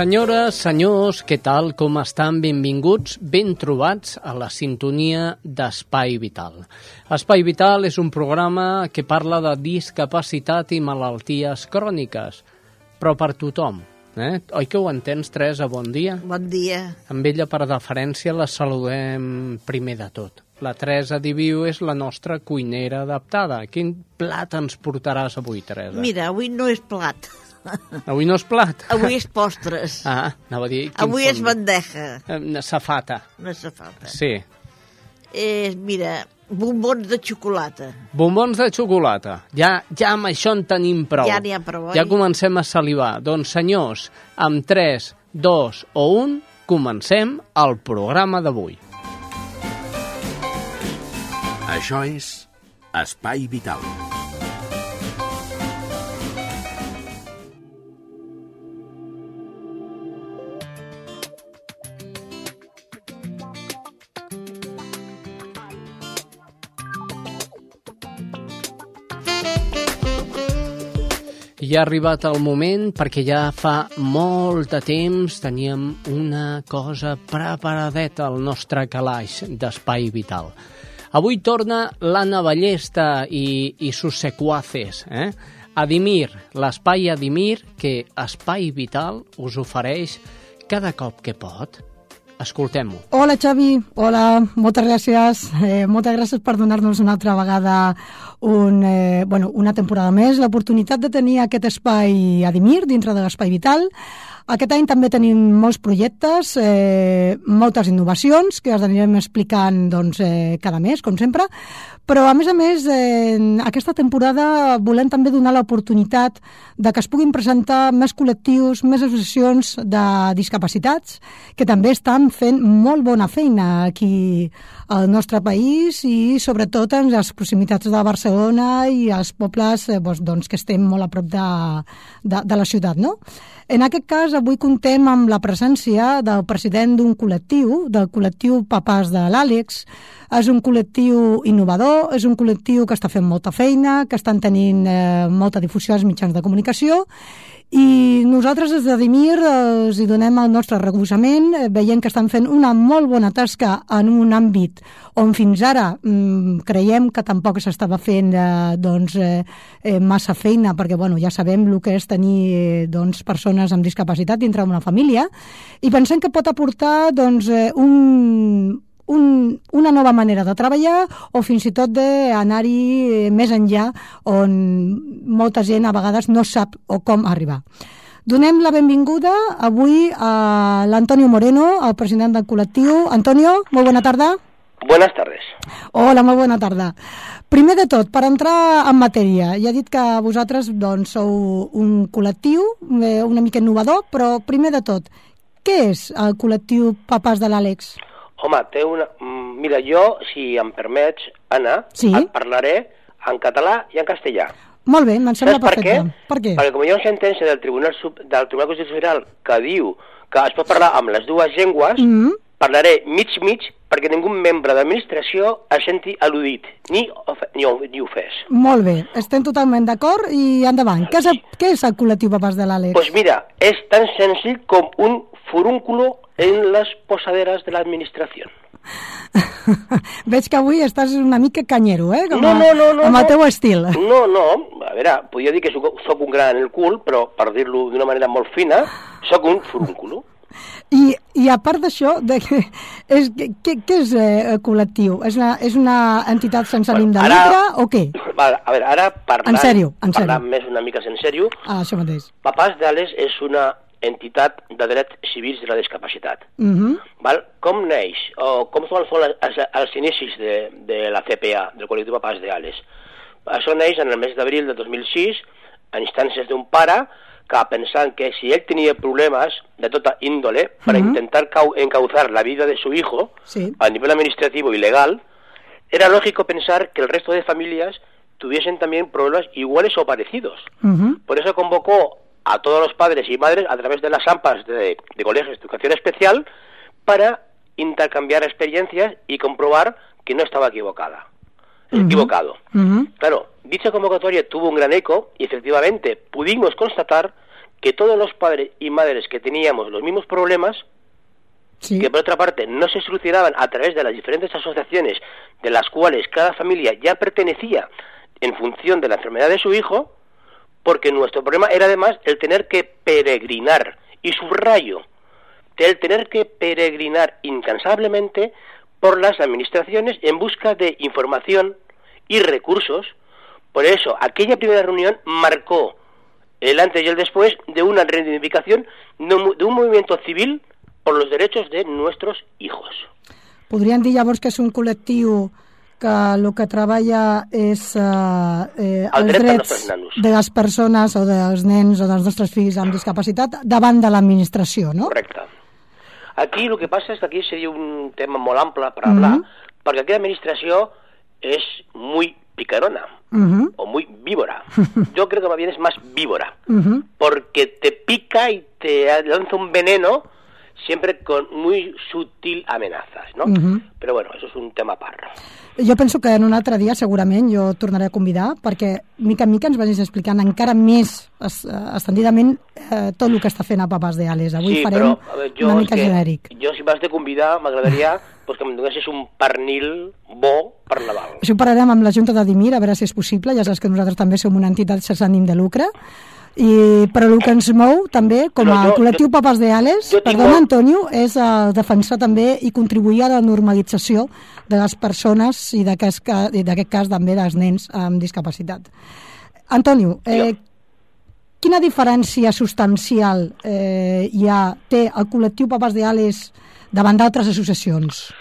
Senyores, senyors, què tal, com estan? Benvinguts, ben trobats a la sintonia d'Espai Vital. Espai Vital és un programa que parla de discapacitat i malalties cròniques, però per tothom. Eh? Oi que ho entens, Teresa? Bon dia. Bon dia. Amb ella, per deferència, la saludem primer de tot. La Teresa Diviu és la nostra cuinera adaptada. Quin plat ens portaràs avui, Teresa? Mira, avui no és plat. Avui no és plat. Avui és postres. Ah, anava a dir... Avui és bandeja. Eh, Safata. És falta. Sí. És, mira, bombons de xocolata. Bombons de xocolata. Ja, ja amb això en tenim prou. Ja n'hi ha prou, oi? Ja comencem a salivar. Doncs, senyors, amb 3, 2 o 1, comencem el programa d'avui. Això és Espai Vital. I ha arribat el moment perquè ja fa molt de temps teníem una cosa preparadeta al nostre calaix d'Espai Vital. Avui torna l'Anna Ballesta i, i sus secuaces, eh? Adimir, l'espai Adimir que Espai Vital us ofereix cada cop que pot. Escoltem-ho. Hola Xavi, hola, moltes gràcies. Eh, moltes gràcies per donar-nos una altra vegada un, eh, bueno, una temporada més l'oportunitat de tenir aquest espai Adimir dintre de l'Espai Vital. Aquest any també tenim molts projectes, eh, moltes innovacions que us anirem explicant doncs, eh, cada mes, com sempre, però a més a més eh, aquesta temporada volem també donar l'oportunitat de que es puguin presentar més col·lectius, més associacions de discapacitats que també estan fent molt bona feina aquí al nostre país i sobretot en les proximitats de Barcelona i els pobles eh, doncs, que estem molt a prop de, de, de la ciutat. No? En aquest cas, avui contem amb la presència del president d'un col·lectiu, del col·lectiu Papàs de l'Àlex. És un col·lectiu innovador, és un col·lectiu que està fent molta feina, que estan tenint eh, molta difusió als mitjans de comunicació i nosaltres des de Dimir els hi donem el nostre recolzament, eh, veient que estan fent una molt bona tasca en un àmbit on fins ara mm, creiem que tampoc s'estava fent eh, doncs, eh, eh, massa feina, perquè bueno, ja sabem el que és tenir eh, doncs, persones amb discapacitat dintre d'una família, i pensem que pot aportar doncs, eh, un, un, una nova manera de treballar o fins i tot d'anar-hi eh, més enllà on molta gent a vegades no sap o com arribar. Donem la benvinguda avui a l'Antonio Moreno, el president del col·lectiu. Antonio, molt bona tarda. Buenas tardes. Hola, molt bona tarda. Primer de tot, per entrar en matèria, ja he dit que vosaltres doncs, sou un col·lectiu eh, una mica innovador, però primer de tot, què és el col·lectiu Papàs de l'Àlex? Home, té una... mm, Mira, jo, si em permets, Anna, Sí. et parlaré en català i en castellà. Molt bé, me'n sembla Saps per què? perfecte. Per què? Perquè com hi ha una sentència del Tribunal, Sub... del Tribunal Constitucional que diu que es pot parlar amb les dues llengües, Mm. parlaré mig-mig perquè ningú membre d'administració es senti al·ludit, ni, ofe... ni, o- ni ofès. Molt bé, estem totalment d'acord i endavant. Què és el, què és el col·lectiu Papàs de l'Àlex? Pues mira, es tan senzill com un furúnculo en las posaderas de la administración. Veig que avui estàs una mica canyero, eh? Com No, a, no, no, no, Amb el teu estil. No, no, a veure, podria dir que soc, soc un gran en el cul, però per dir-lo d'una manera molt fina, sóc un furúnculo. I, I a part d'això, és, què, què és eh, col·lectiu? És una, és una entitat sense ànim de Bueno, lucre o què? A veure, ara parlant, En sèrio, en sèrio. parlant més una mica en sèrio, Ah, això mateix. Papàs d'Ales és una entitat de drets civils de la discapacitat. Uh -huh. Val? Com neix, o com són els, els, els inicis de, de la CPA, del col·lectiu Papàs d'Ales? Això neix en el mes d'abril de 2006, a instàncies d'un pare que pensant que si ell tenia problemes de tota índole para Ujú. intentar cau- encauzar la vida de su hijo Sí. a nivel administrativo y legal, era lógico pensar que el resto de familias tuviesen también problemas iguales o parecidos. Uh -huh. Por eso convocó a todos los padres y madres a través de las AMPAs de, de colegios de educación especial para intercambiar experiencias y comprobar que no estaba equivocada, equivocado. Uh -huh. Claro, dicha convocatoria tuvo un gran eco y efectivamente pudimos constatar que todos los padres y madres que teníamos los mismos problemas, Sí. que por otra parte no se solucionaban a través de las diferentes asociaciones de las cuales cada familia ya pertenecía en función de la enfermedad de su hijo, porque nuestro problema era además el tener que peregrinar, y subrayo, el tener que peregrinar incansablemente por las administraciones en busca de información y recursos. Por eso, aquella primera reunión marcó el antes y el después de una reivindicación de un, movimiento civil por los derechos de nuestros hijos. Podríem dir llavors que és un col·lectiu que el que treballa és eh, eh, El els dret drets de les persones o dels nens o dels nostres fills amb discapacitat davant de l'administració, no? Correcte. Aquí el que passa és que aquí seria un tema molt ample per hablar, Mhm. perquè aquí l'administració és muy picarona Uh -huh. o muy víbora. Yo creo que más bien es más víbora, Uh -huh. porque te pica y te lanza un veneno siempre con muy sutil amenazas, ¿no? Mhm. Pero bueno, eso es un tema aparte. Jo penso que en un altre dia segurament jo tornaré a convidar perquè mica en mica ens vagis explicant encara més es, eh, estendidament eh, tot el que està fent a Papàs de Ales. Avui sí, farem però veure, jo, una és mica que, genèric. jo si m'has de convidar m'agradaria pues, que em donessis un pernil bo per Nadal. Això ho parlarem amb la Junta de Dimir, a veure si és possible. Ja saps que nosaltres també som una entitat sense ànim de lucre. I, però el que ens mou també, com No, a jo- col·lectiu jo- Papàs de Ales, tinc perdona molt- Antonio, és eh, defensar també i contribuir a la normalització de les persones i d'aquest cas també dels nens amb discapacitat. Antonio, eh, quina diferència substancial eh, hi ha, té el col·lectiu Papàs de Ales davant d'altres associacions?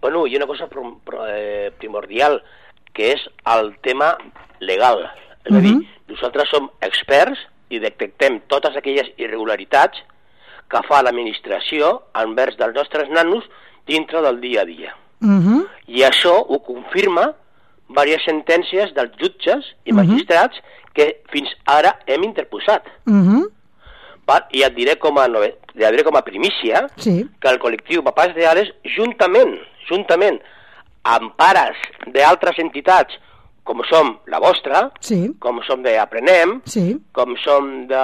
Bueno, y una cosa eh, primordial, que és el tema legal. És a dir, Mhm. nosaltres som experts i detectem totes aquelles irregularitats que fa l'administració envers dels nostres nanos dintre del dia a dia. Uh -huh. I això ho confirma diverses sentències dels jutges i Mhm. magistrats que fins ara hem interposat. Uh -huh. Val? I et diré com a, ja diré com a primícia Sí. que el col·lectiu Papàs de Ales, juntament, juntament amb pares d'altres entitats, com som la vostra, Sí. com som d'Aprenem, Sí. com som de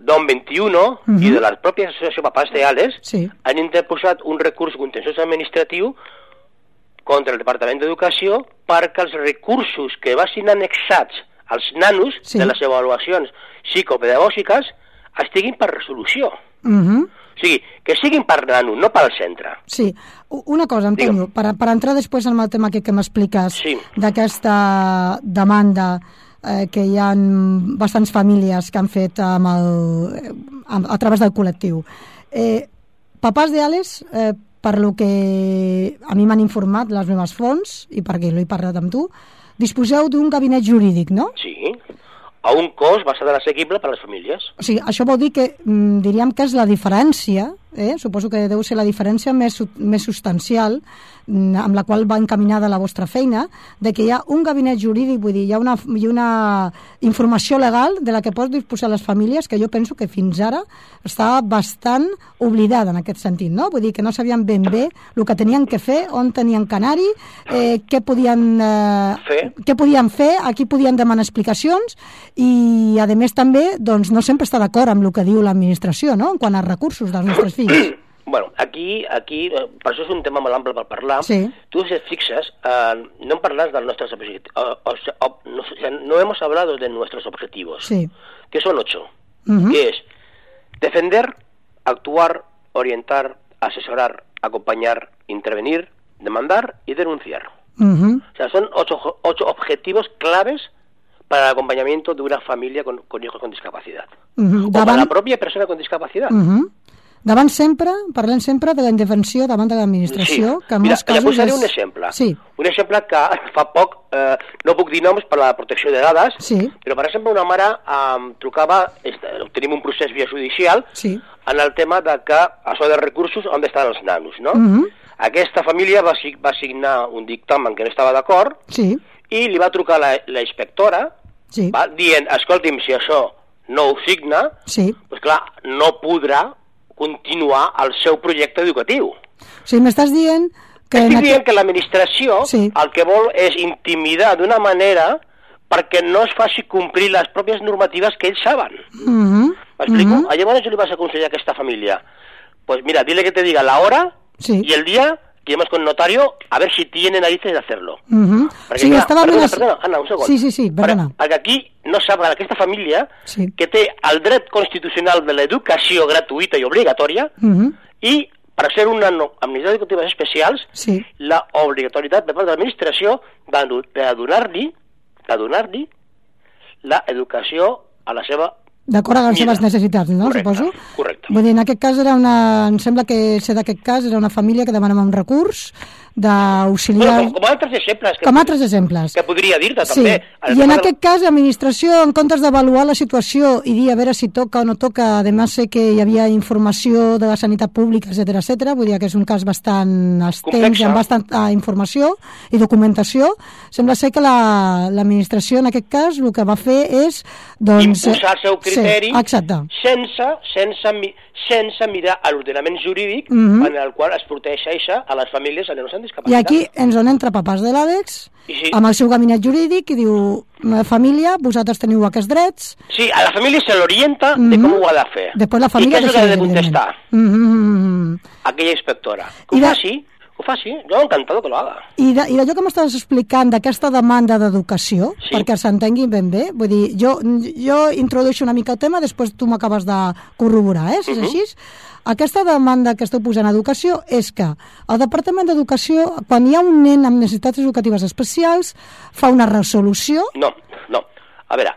Dom 21 Mhm. i de la pròpia associació Papàs de Ales, Sí. han interposat un recurs contenciós administratiu contra el Departament d'Educació perquè els recursos que vagin annexats als nanos Sí. de les avaluacions psicopedagògiques estiguin per resolució. Uh -huh. O sigui, que siguin per nano, no pel centre. Sí. Una cosa, Antonio, per, per entrar després en el tema que, que m'expliques Sí. d'aquesta demanda eh, que hi ha bastants famílies que han fet amb el, amb, a través del col·lectiu. Eh, Papàs de Ales, eh, per lo que a mi m'han informat les meves fonts, i perquè l'he parlat amb tu, disposeu d'un gabinet jurídic, no? Sí, a un cost bastant assequible per a les famílies. O sigui, això vol dir que mm, diríem que és la diferència, eh? suposo que deu ser la diferència més, més substancial mm, amb la qual va encaminada la vostra feina, de que hi ha un gabinet jurídic, vull dir, hi ha una, hi ha una informació legal de la que pot disposar les famílies que jo penso que fins ara està bastant oblidada en aquest sentit, no? Vull dir que no sabien ben bé el que tenien que fer, on tenien que anar-hi, eh, què podien... Eh, Fer. què podien fer, a qui podien demanar explicacions i, a més, també doncs, no sempre està d'acord amb el que diu l'administració, no?, en quant als recursos dels nostres fills. Bueno, aquí, aquí, eh, per això és un tema molt ample per parlar. Sí. Tú, si et fixes, eh, no em parlas de nuestros objetivos. no, o sea, no hemos hablado de nuestros objetivos, Sí. que son ocho. Que es defender, actuar, orientar, asesorar, acompañar, intervenir, demandar y denunciar. O sea, son ocho, ocho objetivos claves para el acompañamiento de una familia con, con hijos con discapacidad. O para la propia persona con discapacidad. Ujú. Davant sempre, parlem sempre de la intervenció davant de l'administració, que en Mira, molts casos posaré és... un exemple. Sí, Un exemple que fa poc, eh, no puc dir noms per la protecció de dades, sí, però per exemple una mare em trucava, est- tenim un procés via judicial, sí. en el tema de que això de recursos on estan els nanos, no? Mhm. Aquesta família va, va signar un dictamen que no estava d'acord Sí, i li va trucar la, la inspectora sí, va, dient, escolti'm, si això no ho signa, sí. doncs clar, no podrà continuar el seu projecte educatiu. O sigui, m'estàs dient que... Estic en dient que l'administració Sí. el que vol és intimidar d'una manera perquè no es faci complir les pròpies normatives que ells saben. ¿Me explico? mhm. A Llavors jo li vas a aconsellar a aquesta família, pues mira, dile que te diga la hora Sí. y el día que llamas con notario a ver si tiene narices de hacerlo. Mhm. Perquè, O sigui, clar, estava perdona, amenaç- perdona, Anna, un segon. Sí, sí, sí, perdona. Perquè, perquè aquí no sap aquesta família Sí. que té el dret constitucional de l'educació gratuïta i obligatòria Mhm, i per ser una no, amnistia educatives especials Sí, la obligatorietat part de l'administració de, de donar-li de donar-li la educació a la seva d'acord amb les seves necessitats, no? Correcte, Suposo. correcte. Vull dir, en aquest cas era una... Em sembla que ser d'aquest cas era una família que demanava un recurs d'auxiliar... Bueno, com, com altres exemples que, Com altres exemples. que podria dir-te Sí, també. i en tema de- aquest cas l'administració, en comptes d'avaluar la situació i dir a veure si toca o no toca, además sé que hi havia informació de la sanitat pública, etc etc. vull dir que és un cas bastant extens i amb bastanta informació i documentació, sembla ser que la- l'administració en aquest cas el que va fer és doncs, imposar el seu criteri sí, exacte. sense, sense, sense mirar a l'ordenament jurídic Mhm. en el qual es protegeix a les famílies amb nens amb I discapacitat. aquí ens on entra papàs de l'Àlex I sí. amb el seu gabinet jurídic i diu, "Ma família, vosaltres teniu aquests drets, Sí, a la família se l'orienta de Mhm. com ho ha de fer. Després la família I què és el que ha de contestar Mm aquella inspectora? Que I ho de- faci, ho faci. Jo encantado que lo haga. I d'allò que m'estaves explicant d'aquesta demanda d'educació, Sí. perquè s'entengui ben bé, vull dir, jo, jo introdueixo una mica el tema, després tu m'acabes de corroborar, eh, si és Mhm. així. Aquesta demanda que esteu posant a educació és que el Departament d'Educació, quan hi ha un nen amb necessitats educatives especials, fa una resolució, No, no. A veure,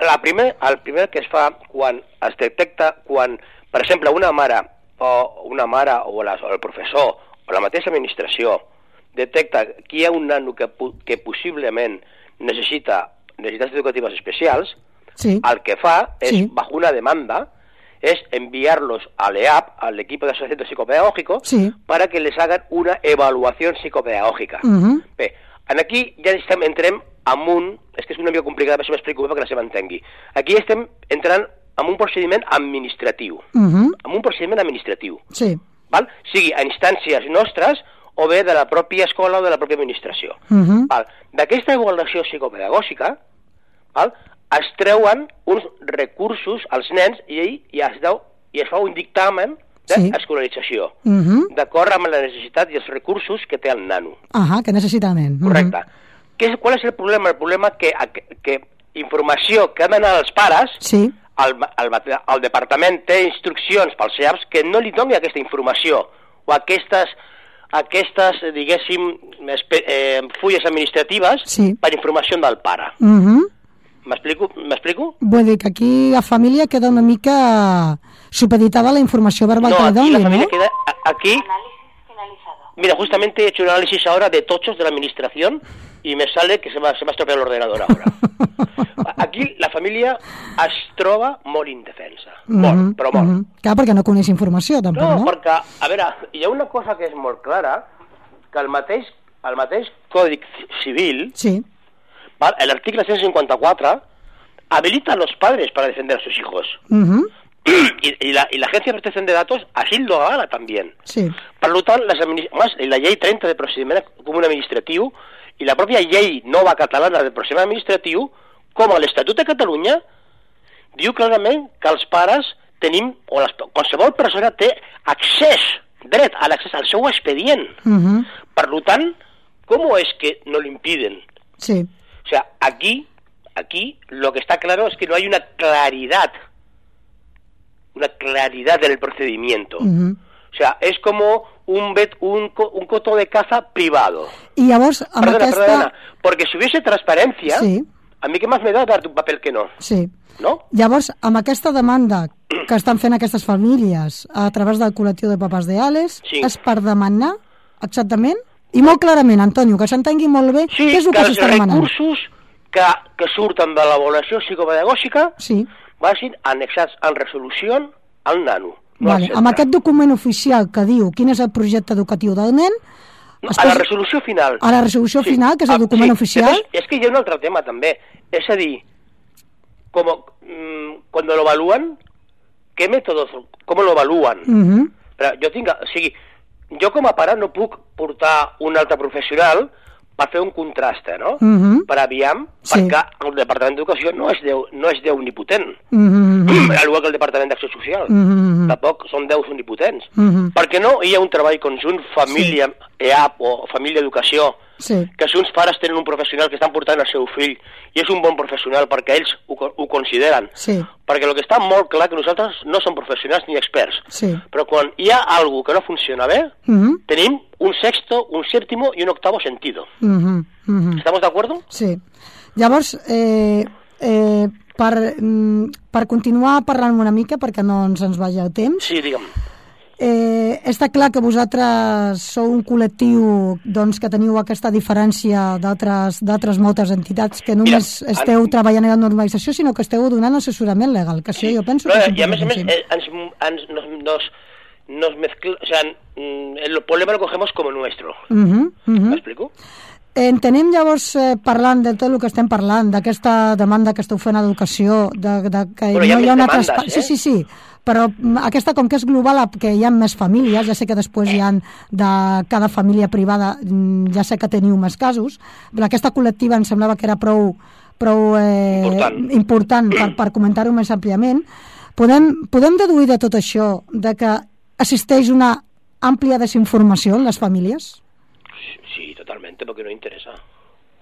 la primer, el primer que es fa quan es detecta, quan, per exemple, una mare o una mare o, la, o el professor o la mateixa administració detecta que hi ha un nano que, que possiblement necessita necessitats educatives especials, sí, el que fa es, Sí. bajo una demanda, es enviarlos al EAP, al equipo de asociación psicopedagógico, Sí. para que les hagan una evaluación psicopedagógica. Mhm. Bé, en aquí ja estem, entrem amb un... És que és una mica complicat, a veure si m'explico bé perquè la seva entengui. Aquí estem entrant en un procediment administratiu. mhm, En un procediment administratiu. sí, Val? Sigui a instàncies nostres o bé de la pròpia escola o de la pròpia administració. mhm, Val? D'aquesta avaluació psicopedagògica val? es treuen uns recursos als nens i, i, es, deu, i es fa un dictamen Sí. d'escolarització, mhm, d'acord amb la necessitat i els recursos que té el nano. Ahà, que necessita el nen. mhm. Correcte. Què qual és el problema? El problema que, que, que informació que ha d'anar als pares, Sí, el, el, el departament té instruccions pels CEAPs que no li doni aquesta informació o aquestes, aquestes diguéssim, espe, eh, fulles administratives Sí. per informació del pare. mhm. M'explico? M'explico? Vull dir que aquí la família queda una mica supeditada a la informació verbal No, que li aquí doni, la familia no? queda... Aquí... Mira, justamente he hecho un análisis ahora de tochos de la administración y me sale que se me, se me ha estropeado el ordenador ahora. Aquí la família es troba molt indefensa. Molt, Mhm, però molt. mhm. Clar, perquè no coneix informació, tampoc, No, no? perquè, a veure, hi ha una cosa que és molt clara, que el mateix, el mateix Codi Civil, Sí, artículo 154, habilita a los padres para defender a sus hijos. mhm, y, y la, y la Agencia de Protección de Datos así lo haga también. sí, Per tant, les adminis- més, la llei 30 de procediment comú administratiu i la pròpia llei nova catalana de procediment administratiu, com a l'Estatut de Catalunya, diu clarament que els pares tenim, o les, qualsevol persona té accés, dret a l'accés al seu expedient. mhm, Per tant, com és que no lo impiden? sí, O sea, aquí, aquí lo que está claro es que no hay una claridad una claridad en el procedimiento. Mhm. O sea, es como un, vet- un, un coto de caza privado. I llavors, amb Perdona, aquesta... perdona, porque si hubiese transparencia, Sí. a mí qué más me da darte un papel que no, Sí. ¿no? Llavors, amb aquesta demanda que estan fent aquestes famílies a través del col·lectiu de papes de Ales, Sí. és per demanar exactament, i molt clarament, Antonio, que s'entengui molt bé Sí, què és el que que els s'està demanant. recursos que, que surten de l'avaluació psicopedagògica Sí, vagin annexats en resolució al nano. Vale. amb aquest document oficial que diu quin és el projecte educatiu del nen, es a la resolució final. a la resolució final, que és el Ah, document sí. oficial, Després, és que hi ha un altre tema també. És a dir, como, mm, cuando lo evalúan, ¿qué métodos, cómo lo evalúan? Mhm, Però jo tinc, o sigui, jo com a pare no puc portar un altre professional per fer un contraste, no? Mhm. Per aviam, Sí. perquè el Departament d'Educació no és Déu, no és Déu omnipotent, mhm, mhm, al igual que el Departament d'Acció Social. mhm, Tampoc són déus omnipotents. mhm. Perquè no hi ha un treball conjunt família, EAP o família educació, Sí, que si uns pares tenen un professional que estan portant el seu fill i és un bon professional perquè ells ho, ho consideren. sí, Perquè el que està molt clar que nosaltres no som professionals ni experts. sí. Però quan hi ha algú que no funciona bé, Mhm, tenim un sexto, un séptimo i un octavo sentido. mhm, mhm. ¿Estamos de acuerdo? Sí. Llavors, eh, eh, per, mm, per continuar parlant una mica, perquè no ens ens vagi el temps, Sí, digue'm. Eh, està clar que vosaltres sou un col·lectiu doncs, que teniu aquesta diferència d'altres moltes entitats que només Mira, esteu en- treballant en la normalització, sinó que esteu donant assessorament legal, que això jo penso No, que y a més a més, eh, ens, ens, nos, nos, nos mezcla, o sea, mm, el problema lo cogemos como nuestro. Mhm, mhm. ¿Me explico? Entenem llavors, eh, parlant de tot el que estem parlant, d'aquesta demanda que esteu fent a educació, de, de que Però hi ha no hi ha una transpa- eh? Sí, sí, sí, però mm, aquesta, com que és global, que hi ha més famílies, ja sé que després hi ha de cada família privada, mm, ja sé que teniu més casos, però aquesta col·lectiva em semblava que era prou, prou eh, Important. important per, per comentar-ho més àmpliament. Podem, podem deduir de tot això de que assisteix una àmplia desinformació en les famílies? Sí, totalmente, porque no interesa.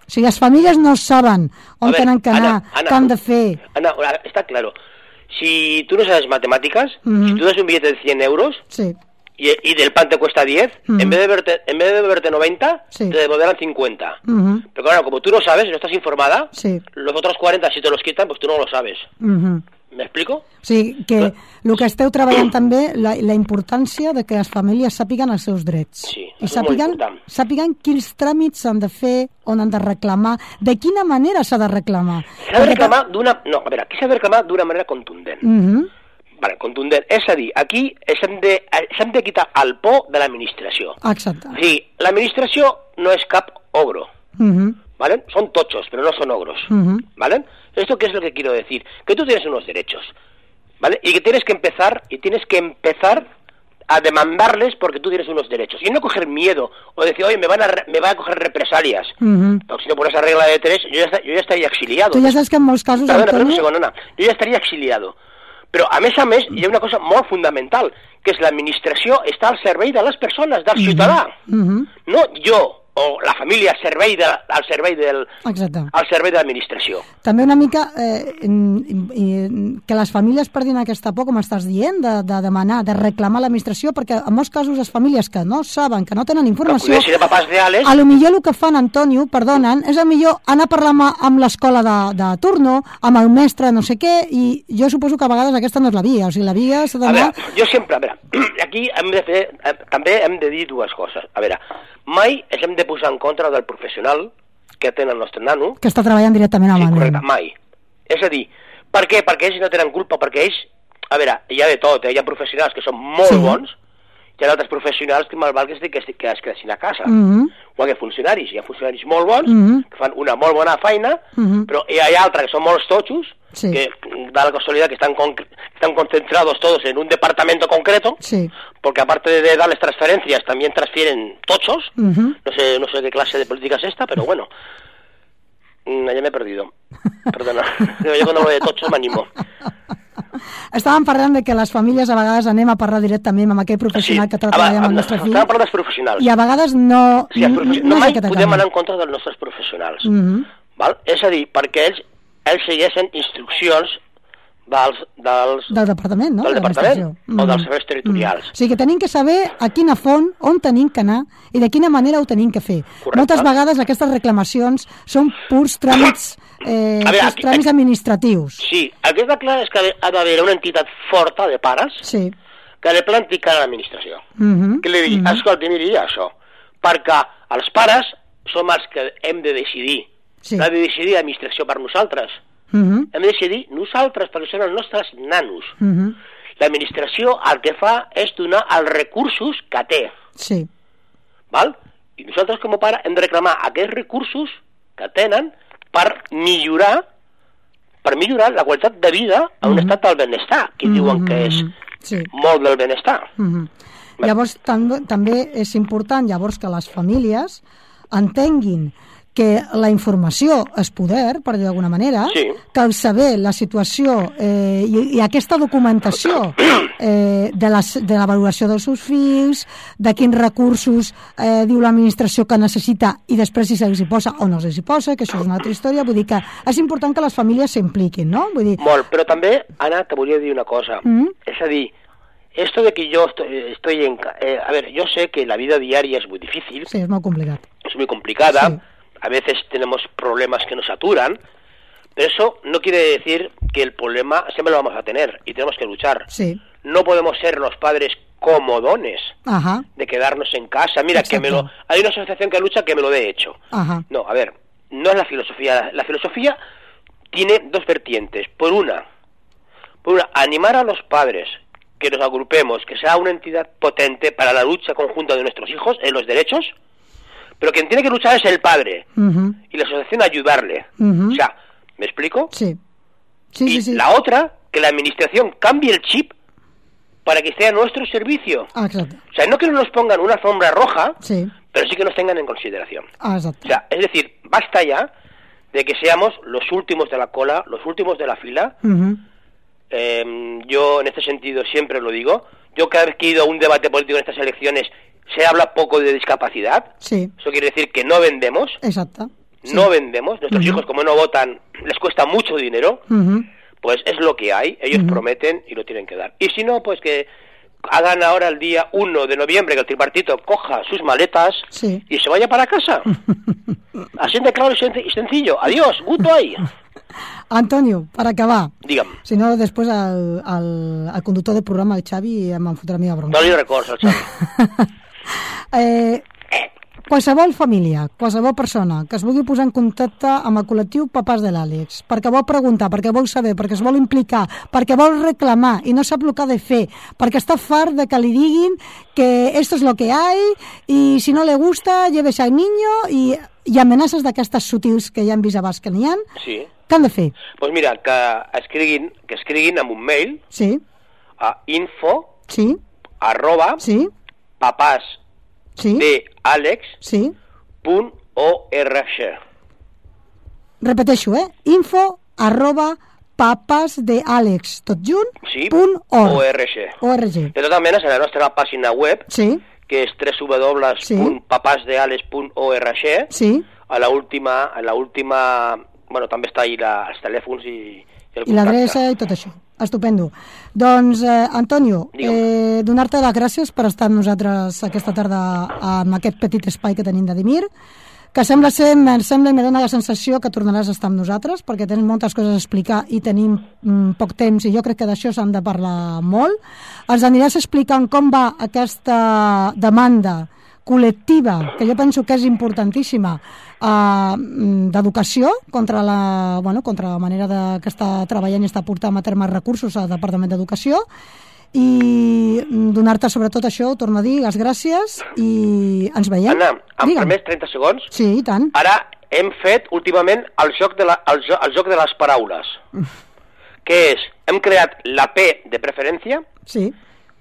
O sigui, les famílies no saben on ver, tenen que anar, Ana, Ana, què han de fer. Ana, está claro. Si tú no sabes matemáticas, si tú das un billete de 100 euros Sí, y, y del pan te cuesta 10, Ujú. en vez de verte, en vez de verte 90, Sí. te devolverán 50. ujú, Pero claro, como tú no sabes, no estás informada, sí. los otros 40 si te los quitan, pues tú no lo sabes. Ujú. ¿Me explico? O sigui, que el que esteu treballant també, la, la importància de que les famílies sàpiguen els seus drets. Sí, I sàpiguen, sàpiguen quins tràmits s'han de fer, on han de reclamar, de quina manera s'ha de reclamar. S'ha de reclamar d'una... No, a veure, aquí s'ha de reclamar d'una manera contundent. Mhm, Vale, contundent. És a dir, aquí s'hem de, de quitar el por de l'administració. Exacte. O sigui, l'administració no és cap ogro, Mhm, ¿vale? Son tochos, pero no son ogros, ujú, ¿vale? ¿Esto qué es lo que quiero decir? Que tú tienes unos derechos, ¿vale? Y que tienes que empezar, y tienes que empezar a demandarles porque tú tienes unos derechos. Y no coger miedo, o decir, oye, me van a, re- me van a coger represalias. ujú. Porque si no por esa regla de tres, yo ya, esta- yo ya estaría exiliado. Tu ja saps que en molts casos, Perdona, perdona un Antonio... segon, Anna. Jo ja estaria exiliado. Però, a més a més, hi ha una cosa molt fundamental, que és l'administració està al servei de les persones, del ciutadà. Mhm, No jo o la família al servei, de, al servei del, Exacte. al servei de l'administració. També una mica eh, que les famílies perdin aquesta por, com estàs dient, de, de demanar, de reclamar a l'administració, perquè en molts casos les famílies que no saben, que no tenen informació, de papàs reales, a lo millor el que fan, Antonio, perdonen, és a millor anar a parlar amb, amb l'escola de, de turno, amb el mestre, no sé què, i jo suposo que a vegades aquesta no és la via, o sigui, la via s'ha a d'anar... veure, jo sempre, a veure, aquí hem de fer, eh, també hem de dir dues coses. A veure, mai ens hem de posar en contra del professional que atén el nostre nano, que està treballant directament amb Sí, el correcte, mai. És a dir, per què? Perquè ells no tenen culpa, perquè ells... A veure, hi ha de tot, eh? hi ha professionals que són molt Sí. bons, hi ha altres professionals que malval que es, que, es, que es quedessin a casa. Que funcionaris, hi ha funcionaris molt bons, Mhm. que fan una molt bona feina, però hi ha altres que són molt totxos, Sí. que da la casualidad que están, con- están concentrados todos en un departamento concreto, Sí. porque aparte de darles transferencias, también transfieren tochos, Mhm. no sé, no sé qué clase de política es esta, pero bueno. Mm, ya me he perdido. Perdona. Yo cuando hablo de tochos me animo. Estàvem parlant de que les famílies a vegades anem a parlar directament amb aquell professional que Ah, va, treballa amb el nostre fill, Estàvem parlant dels professionals. i a vegades no... Sí, els no no mai podem anar en contra dels nostres professionals. Mhm. Val? És a dir, perquè ells, ells segueixen instruccions dels, dels, Del departament, no? del De departament l'administració. o Mm. dels serveis territorials. Mm. O sigui que tenim que saber a quina font, on tenim que anar i de quina manera ho tenim que fer. Correcte. Moltes vegades aquestes reclamacions són purs tràmits, eh, A veure, purs aquí- tràmits aquí- administratius. Sí, el que està clar és que ha d'haver una entitat forta de pares Sí. que li planti cara a l'administració. Mm Que li digui, Mhm. escolta, miri això, perquè els pares som els que hem de decidir. Sí. No ha de decidir l'administració per nosaltres. Mm Hem de decidir nosaltres, perquè són els nostres nanos. -hmm. L'administració el que fa és donar els recursos que té, Sí. val? I nosaltres com a pare hem de reclamar aquests recursos que tenen per millorar per millorar la qualitat de vida a un Mhm. estat del benestar, que diuen que és Mhm. Sí. molt del benestar. Mm -hmm. Llavors, tam també és important llavors que les famílies entenguin que la informació és poder, per dir d'alguna manera, Sí. que el saber la situació eh, i, i aquesta documentació eh, de, les, de la valoració dels seus fills, de quins recursos eh, diu l'administració que necessita i després si se'ls hi posa o no se'ls hi posa, que això és una altra història, vull dir que és important que les famílies s'impliquin, no? Vull dir, Molt, però també, Anna, te volia dir una cosa. Mm. Es a dir, esto de que yo estoy, estoy en... eh, a ver, yo sé que la vida diaria es muy difícil, sí, és molt complicat. es muy complicada, Sí. A veces tenemos problemas que nos saturan, pero eso no quiere decir que el problema siempre lo vamos a tener y tenemos que luchar. Sí. No podemos ser los padres comodones Ajá, de quedarnos en casa. Mira, que me lo... Hay una asociación que lucha que me lo dé hecho. ajá. No, a ver, no es la filosofía. La filosofía tiene dos vertientes. Por una, por una, animar a los padres que nos agrupemos, que sea una entidad potente para la lucha conjunta de nuestros hijos en los derechos, pero quien tiene que luchar es el padre y la asociación ayudarle. O sea, ¿me explico? Sí. Sí, y sí, sí. la otra, que la administración cambie el chip para que esté a nuestro servicio. Ah, exacte. O sea, no que no nos pongan una alfombra roja, Sí. pero sí que nos tengan en consideración. Ah, O exacte. sea, es decir, basta ya de que seamos los últimos de la cola, los últimos de la fila. Eh, yo en este sentido siempre lo digo. Yo cada vez que he ido a un debate político en estas elecciones se habla poco de discapacidad. Sí, Eso quiere decir que no vendemos, exacte. Sí. no vendemos. Nuestros hijos como no votan les cuesta mucho dinero. Pues es lo que hay, ellos prometen y lo tienen que dar. Y si no, pues que hagan ahora el día 1 de noviembre que el tripartito coja sus maletas Sí. y se vaya para casa. Así de claro y sen- y sencillo. Adiós, goodbye. Antonio, per acabar, Digue'm, si no després el, el, el conductor del programa, el Xavi, em fotrà a mi a bronca. no li records al Xavi. eh, qualsevol família, qualsevol persona que es vulgui posar en contacte amb el col·lectiu Papàs de l'Àlex, perquè vol preguntar, perquè vol saber, perquè es vol implicar, perquè vol reclamar i no sap el que ha de fer, perquè està fart de que li diguin que esto es lo que hay y si no le gusta, llévese al niño i, i amenaces d'aquestes sutils que ja hem vist abans que n'hi ha, Sí. què han de fer? Pues mira, que escriguin, que escriguin amb un mail Sí, a info sí, arroba sí, papàs sí, de Alex sí. punt org. Repeteixo, eh? Info arroba papes de Àlex, tot junt, Sí, punt org. ORG. ORG. De maneres, en la nostra pàgina web, Sí, que és www.papasdeales.org, sí. a la última, a la última, bueno, també està ahí la, els telèfons i, i el I l'adreça i tot això. Estupendo. Doncs, eh, Antonio, eh, donar-te les gràcies per estar amb nosaltres aquesta tarda amb aquest petit espai que tenim de Dimir, que sembla ser, em sembla i me dona la sensació que tornaràs a estar amb nosaltres, perquè tens moltes coses a explicar i tenim mm, poc temps, i jo crec que d'això s'han de parlar molt. Ens aniràs explicant com va aquesta demanda col·lectiva, que jo penso que és importantíssima, eh, d'educació contra la, bueno, contra la manera de, que està treballant i està portant a terme recursos al Departament d'Educació i mm, donar-te sobretot això, ho torno a dir, les gràcies i ens veiem. Anna, em Digue'm. permets 30 segons? Sí, i tant. Ara hem fet últimament el joc de, la, el, jo, el joc de les paraules, que és, hem creat la P de preferència, Sí,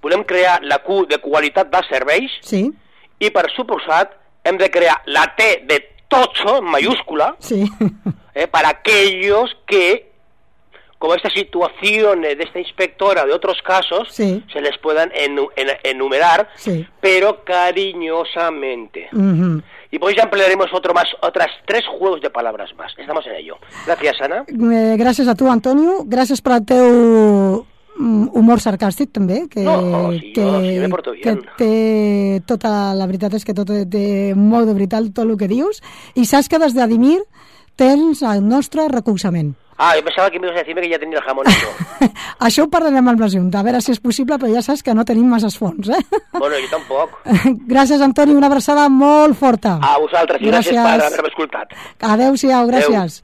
volem crear la Q de qualitat dels serveis sí, i, per suposat, hem de crear la T de tocho, en mayúscula, sí. eh, para aquellos que, como esta situación de esta inspectora de otros casos, Sí. se les puedan enu- en- enumerar, Sí. pero cariñosamente. Y pues ya emplearemos otro más, otras tres juegos de palabras más. Estamos en ello. Gracias, Ana. Eh, gràcies a tu, Antonio. Al teu mm, humor sarcàstic, també, que, No, sí, que, jo sí me porto que té tota... La veritat és que tot té molt de veritat tot el que dius. I saps que des d'Adimir tens el nostre recolzament. Ah, yo pensaba que ibas a decirme que ya tenía el jamón. Això ho parlarem amb la Junta, a veure si és possible, però ja saps que no tenim massa fons, eh? bueno, yo tampoco. Gràcies, Antoni, una abraçada molt forta. A vosaltres i gràcies, Gràcies. per haver-me escoltat. Adéu-siau, gràcies.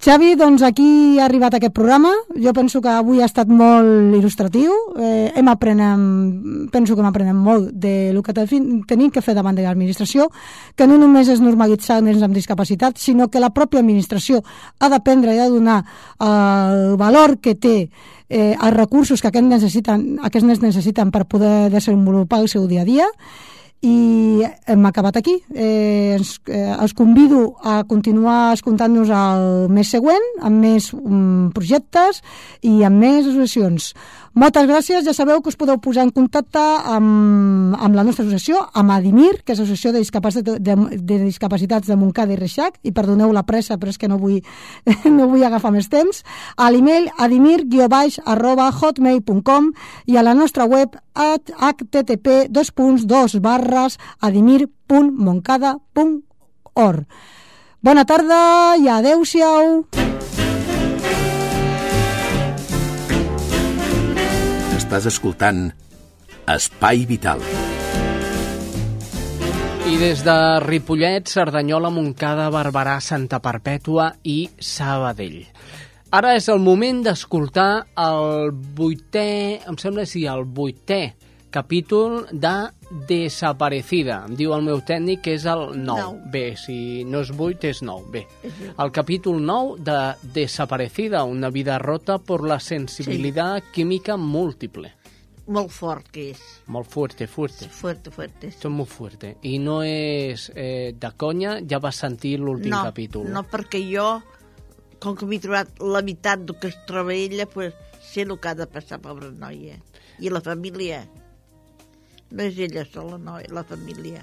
Xavi, doncs aquí ha arribat aquest programa. Jo penso que avui ha estat molt il·lustratiu. Eh, hem aprenem, penso que hem aprenem molt de lo que te- tenim que fer davant de l'administració, que no només és normalitzar nens amb discapacitat, sinó que la pròpia administració ha d'aprendre i ha de donar eh, el valor que té eh, els recursos que aquests, necessiten, aquests nens necessiten per poder desenvolupar el seu dia a dia i hem acabat aquí. Eh, ens, eh, els convido a continuar escoltant-nos el mes següent amb més um, projectes i amb més associacions. Moltes gràcies, ja sabeu que us podeu posar en contacte amb, amb la nostra associació, amb Adimir, que és l'Associació de, Discapacitat, de, de Discapacitats de Montcada i Reixac, i perdoneu la pressa, però és que no vull, no vull agafar més temps, a l'email adimir-baix arroba hotmail.com i a la nostra web at http dos punts dos barres adimir.moncada.org. Bona tarda i adeu-siau! Estàs escoltant Espai Vital. I des de Ripollet, Cerdanyola, Montcada, Barberà, Santa Perpètua i Sabadell. Ara és el moment d'escoltar el vuitè, em sembla que sí, el vuitè capítol de Desaparecida. Diu el meu tècnic que és el 9. Nou. Bé, si no és 8 és 9. Bé, el capítol 9 de Desaparecida, una vida rota por la sensibilidad química múltiple. Molt fort que és. Molt fuerte, fuerte. Fuerte, fuerte. Esto es muy fuerte. I no és eh, de conya, ja vas sentir l'últim no, capítol. No, perquè jo, com que m'he trobat la meitat del que es troba ella, pues, sé el que ha de passar, pobra noia. I la família. És ella sola, no, la família.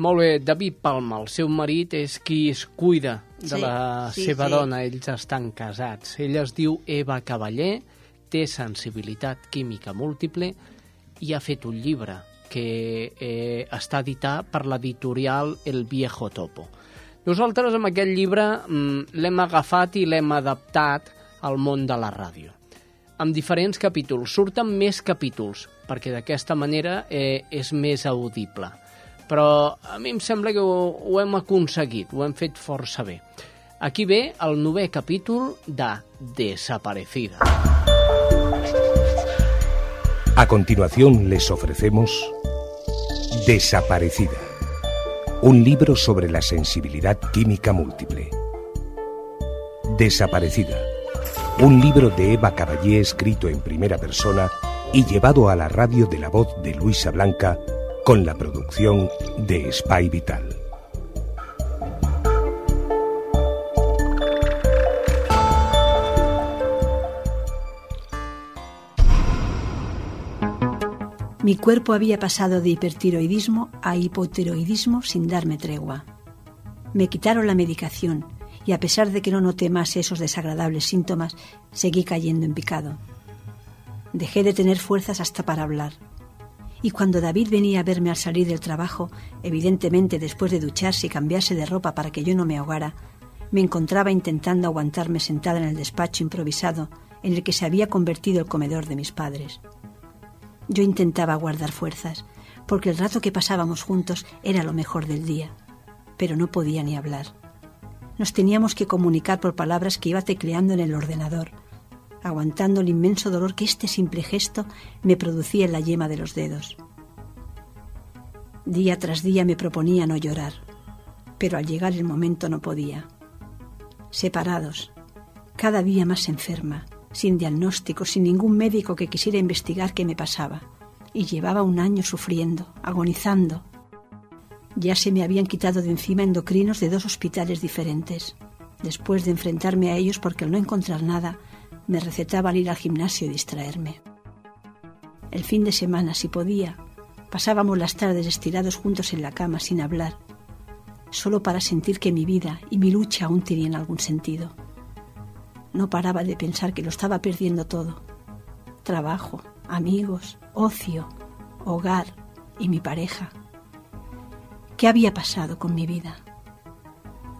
Molt bé, David Palma, el seu marit, és qui es cuida de Sí, la sí, seva sí. dona. Ells estan casats. Ella es diu Eva Cavaller, té sensibilitat química múltiple i ha fet un llibre que eh, està editat per l'editorial El Viejo Topo. Nosaltres amb aquest llibre mm, l'hem agafat i l'hem adaptat al món de la ràdio amb diferents capítols. Surten més capítols, perquè d'aquesta manera eh, és més audible. Però a mi em sembla que ho, ho hem aconseguit, ho hem fet força bé. Aquí ve el novè capítol de Desaparecida. A continuación les ofrecemos Desaparecida, un libro sobre la sensibilidad química múltiple. Desaparecida, un libro de Eva Caballé escrito en primera persona y llevado a la radio de la voz de Luisa Blanca con la producción de Spy Vital. Mi cuerpo había pasado de hipertiroidismo a hipotiroidismo sin darme tregua. Me quitaron la medicación y a pesar de que no noté más esos desagradables síntomas, seguí cayendo en picado. Dejé de tener fuerzas hasta para hablar. Y cuando David venía a verme al salir del trabajo, evidentemente después de ducharse y cambiarse de ropa para que yo no me ahogara, me encontraba intentando aguantarme sentada en el despacho improvisado en el que se había convertido el comedor de mis padres. Yo intentaba guardar fuerzas, porque el rato que pasábamos juntos era lo mejor del día, pero no podía ni hablar. Nos teníamos que comunicar por palabras que iba tecleando en el ordenador, aguantando el inmenso dolor que este simple gesto me producía en la yema de los dedos. Día tras día me proponía no llorar, pero al llegar el momento no podía. Separados, cada día más enferma, sin diagnóstico, sin ningún médico que quisiera investigar qué me pasaba. Y llevaba un año sufriendo, agonizando. Ya se me habían quitado de encima endocrinos de dos hospitales diferentes. Después de enfrentarme a ellos porque al no encontrar nada, me recetaban ir al gimnasio y distraerme. El fin de semana, si podía, pasábamos las tardes estirados juntos en la cama sin hablar. solo para sentir que mi vida y mi lucha aún tenían algún sentido. No paraba de pensar que lo estaba perdiendo todo. Trabajo, amigos, ocio, hogar y mi pareja. ¿Qué había pasado con mi vida?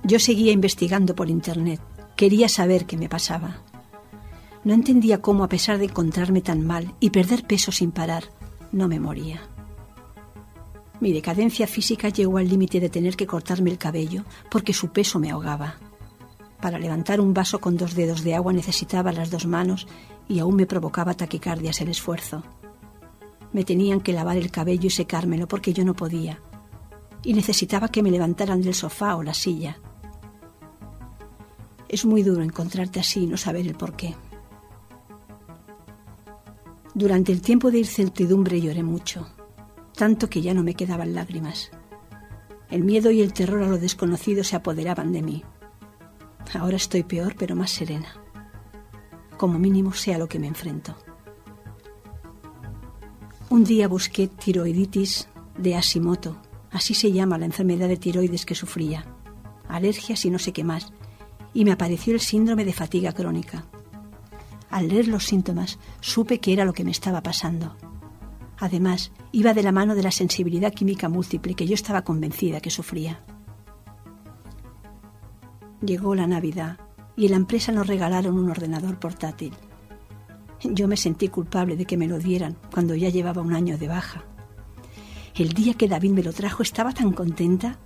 Yo seguía investigando por Internet. Quería saber qué me pasaba. No entendía cómo, a pesar de encontrarme tan mal y perder peso sin parar, no me moría. Mi decadencia física llegó al límite de tener que cortarme el cabello porque su peso me ahogaba. Para levantar un vaso con dos dedos de agua necesitaba las dos manos y aún me provocaba taquicardias el esfuerzo. Me tenían que lavar el cabello y secármelo porque yo no podía. Y necesitaba que me levantaran del sofá o la silla. Es muy duro encontrarte así y no saber el por qué. Durante el tiempo de incertidumbre lloré mucho, tanto que ya no me quedaban lágrimas. El miedo y el terror a lo desconocido se apoderaban de mí. Ahora estoy peor, pero más serena. Como mínimo sea lo que me enfrento. Un día busqué tiroiditis de Hashimoto, así se llama la enfermedad de tiroides que sufría, alergias y no sé qué más, y me apareció el síndrome de fatiga crónica. Al leer los síntomas supe que era lo que me estaba pasando. Además, iba de la mano de la sensibilidad química múltiple que yo estaba convencida que sufría. Llegó la Navidad y en la empresa nos regalaron un ordenador portátil. Yo me sentí culpable de que me lo dieran cuando ya llevaba un año de baja. El día que David me lo trajo estaba tan contenta.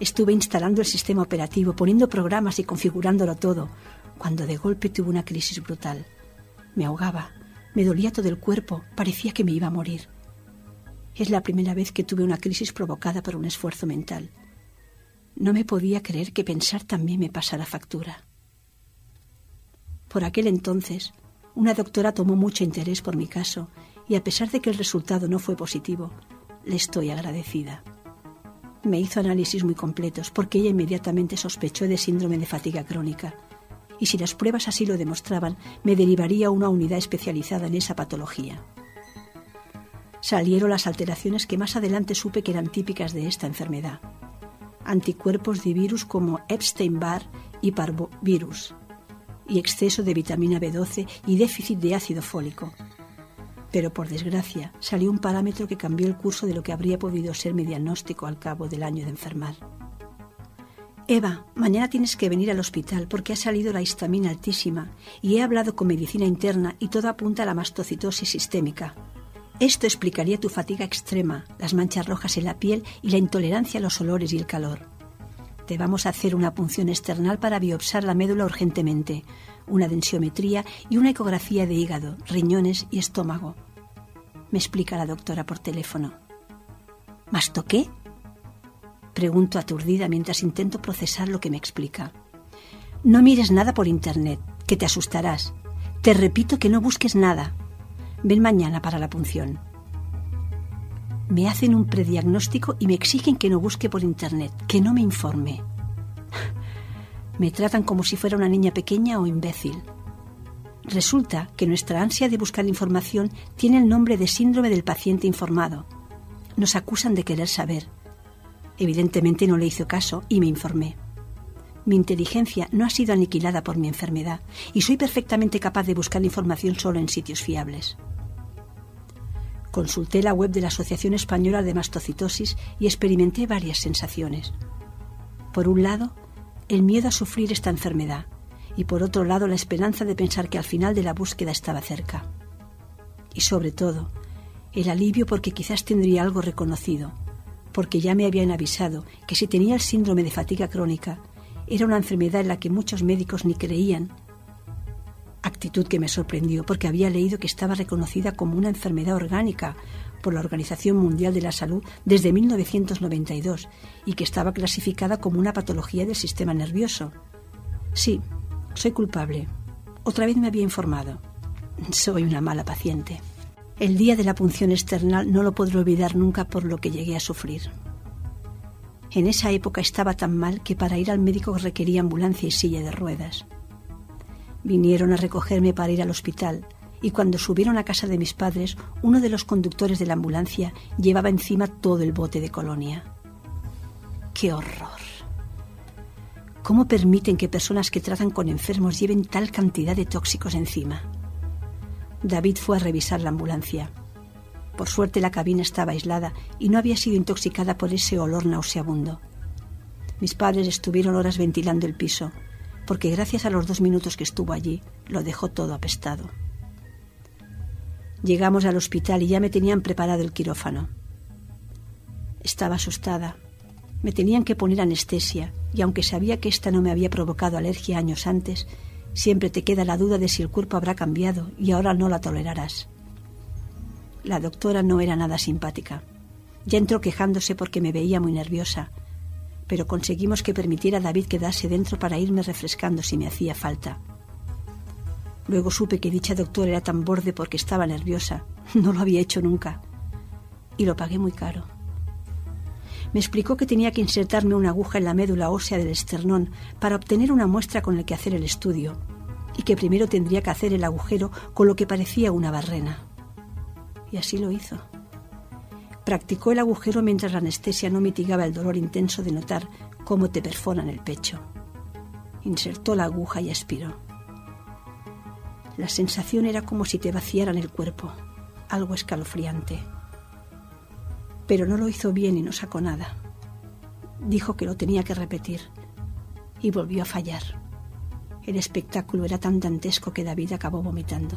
Estuve instalando el sistema operativo, poniendo programas y configurándolo todo, cuando de golpe tuve una crisis brutal. Me ahogaba, me dolía todo el cuerpo, parecía que me iba a morir. Es la primera vez que tuve una crisis provocada por un esfuerzo mental. No me podía creer que pensar también me pasara factura. Por aquel entonces, una doctora tomó mucho interés por mi caso y a pesar de que el resultado no fue positivo, le estoy agradecida. Me hizo análisis muy completos porque ella inmediatamente sospechó de síndrome de fatiga crónica y si las pruebas así lo demostraban, me derivaría a una unidad especializada en esa patología. Salieron las alteraciones que más adelante supe que eran típicas de esta enfermedad. Anticuerpos de virus como Epstein-Barr y parvovirus, y exceso de vitamina B12 y déficit de ácido fólico. Pero por desgracia salió un parámetro que cambió el curso de lo que habría podido ser mi diagnóstico al cabo del año de enfermar. Eva, mañana tienes que venir al hospital porque ha salido la histamina altísima y he hablado con medicina interna y todo apunta a la mastocitosis sistémica. Esto explicaría tu fatiga extrema, las manchas rojas en la piel y la intolerancia a los olores y el calor. Vamos a hacer una punción external para biopsar la médula urgentemente, una densiometría y una ecografía de hígado, riñones y estómago. Me explica la doctora por teléfono. ¿Masto qué? Pregunto aturdida mientras intento procesar lo que me explica. No mires nada por Internet, que te asustarás. Te repito que no busques nada. Ven mañana para la punción. Me hacen un prediagnóstico y me exigen que no busque por Internet, que no me informe. Me tratan como si fuera una niña pequeña o imbécil. Resulta que nuestra ansia de buscar información tiene el nombre de síndrome del paciente informado. Nos acusan de querer saber, Evidentemente no le hizo caso y me informé. Mi inteligencia no ha sido aniquilada por mi enfermedad y soy perfectamente capaz de buscar información solo en sitios fiables. Consulté la web de la Asociación Española de Mastocitosis y experimenté varias sensaciones. Por un lado, el miedo a sufrir esta enfermedad y por otro lado la esperanza de pensar que al final de la búsqueda estaba cerca. Y sobre todo, el alivio porque quizás tendría algo reconocido, porque ya me habían avisado que si tenía el síndrome de fatiga crónica, era una enfermedad en la que muchos médicos ni creían. Actitud que me sorprendió porque había leído que estaba reconocida como una enfermedad orgánica por la Organización Mundial de la Salud desde 1992 y que estaba clasificada como una patología del sistema nervioso. Sí, soy culpable. Otra vez me había informado. Soy una mala paciente. El día de la punción external no lo podré olvidar nunca por lo que llegué a sufrir. En esa época estaba tan mal que para ir al médico requería ambulancia y silla de ruedas. Vinieron a recogerme para ir al hospital y cuando subieron a casa de mis padres, uno de los conductores de la ambulancia llevaba encima todo el bote de colonia. ¡Qué horror! ¿Cómo permiten que personas que tratan con enfermos lleven tal cantidad de tóxicos encima? David fue a revisar la ambulancia. Por suerte la cabina estaba aislada y no había sido intoxicada por ese olor nauseabundo. Mis padres estuvieron horas ventilando el piso, porque gracias a los dos minutos que estuvo allí, lo dejó todo apestado. Llegamos al hospital y ya me tenían preparado el quirófano. Estaba asustada. Me tenían que poner anestesia y aunque sabía que esta no me había provocado alergia años antes, siempre te queda la duda de si el cuerpo habrá cambiado y ahora no la tolerarás. La doctora no era nada simpática. Ya entró quejándose porque me veía muy nerviosa, pero conseguimos que permitiera a David quedarse dentro para irme refrescando si me hacía falta. Luego supe que dicha doctora era tan borde porque estaba nerviosa. No lo había hecho nunca. Y lo pagué muy caro. Me explicó que tenía que insertarme una aguja en la médula ósea del esternón para obtener una muestra con la que hacer el estudio, y que primero tendría que hacer el agujero con lo que parecía una barrena. Y así lo hizo. Practicó el agujero mientras la anestesia no mitigaba el dolor intenso de notar cómo te perforan el pecho. Insertó la aguja y expiró. La sensación era como si te vaciaran el cuerpo, algo escalofriante. Pero no lo hizo bien y no sacó nada. Dijo que lo tenía que repetir y volvió a fallar. El espectáculo era tan dantesco que David acabó vomitando.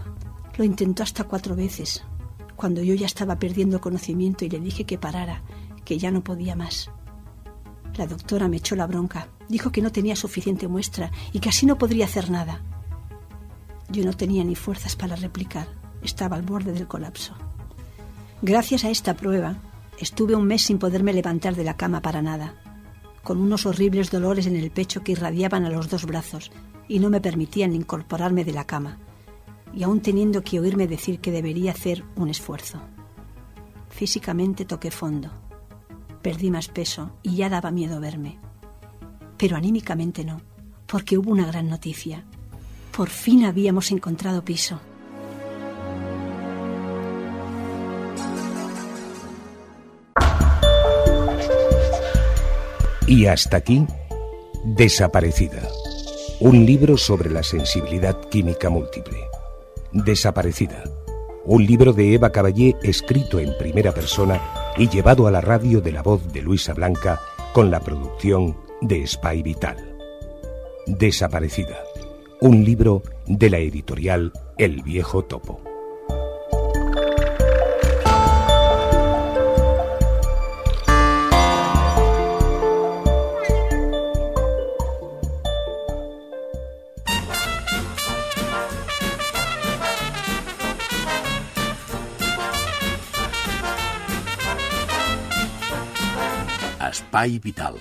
Lo intentó hasta cuatro veces, cuando yo ya estaba perdiendo conocimiento y le dije que parara, que ya no podía más. La doctora me echó la bronca, dijo que no tenía suficiente muestra y que así no podría hacer nada. Yo no tenía ni fuerzas para replicar. Estaba al borde del colapso. Gracias a esta prueba, estuve un mes sin poderme levantar de la cama para nada, con unos horribles dolores en el pecho que irradiaban a los dos brazos y no me permitían incorporarme de la cama, y aún teniendo que oírme decir que debería hacer un esfuerzo. Físicamente toqué fondo, perdí más peso y ya daba miedo verme. Pero anímicamente no, porque hubo una gran noticia. Por fin habíamos encontrado piso. Y hasta aquí, Desaparecida. Un libro sobre la sensibilidad química múltiple. Desaparecida. Un libro de Eva Caballé escrito en primera persona y llevado a la radio de la voz de Luisa Blanca con la producción de Spy Vital. Desaparecida un libro de la editorial El Viejo Topo. Espai Vital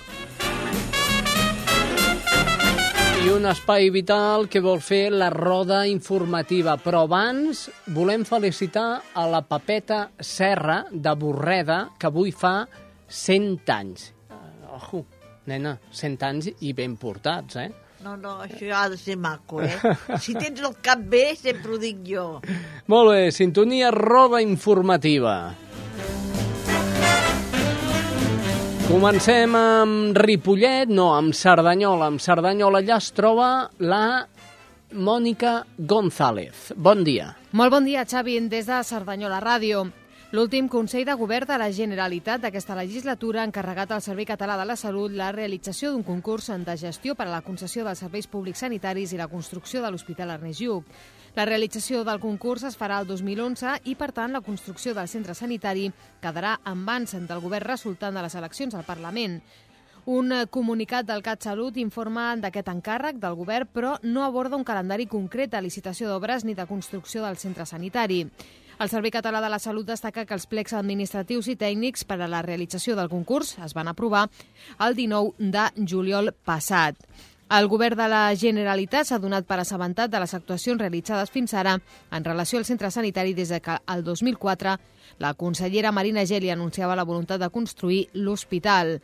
i un espai vital que vol fer la roda informativa. Però abans volem felicitar a la Papeta Serra de Borreda, que avui fa 100 anys. Uh, ojo, nena, 100 anys i ben portats, eh? No, no, això ha de ser maco, eh? Si tens el cap bé, sempre ho dic jo. Molt bé, sintonia roda informativa. Comencem amb Ripollet, no, amb Cerdanyola. Amb Cerdanyola allà es troba la Mònica González. Bon dia. Molt bon dia, Xavi, des de Cerdanyola Ràdio. L'últim Consell de Govern de la Generalitat d'aquesta legislatura ha encarregat al Servei Català de la Salut la realització d'un concurs de gestió per a la concessió dels serveis públics sanitaris i la construcció de l'Hospital Ernest Lluc. La realització del concurs es farà el 2011 i, per tant, la construcció del centre sanitari quedarà en mans del govern resultant de les eleccions al Parlament. Un comunicat del CatSalut informa d'aquest encàrrec del govern, però no aborda un calendari concret de licitació d'obres ni de construcció del centre sanitari. El Servei Català de la Salut destaca que els plecs administratius i tècnics per a la realització del concurs es van aprovar el 19 de juliol passat. El govern de la Generalitat s'ha donat per assabentat de les actuacions realitzades fins ara en relació al centre sanitari des de que el 2004 la consellera Marina Geli anunciava la voluntat de construir l'hospital.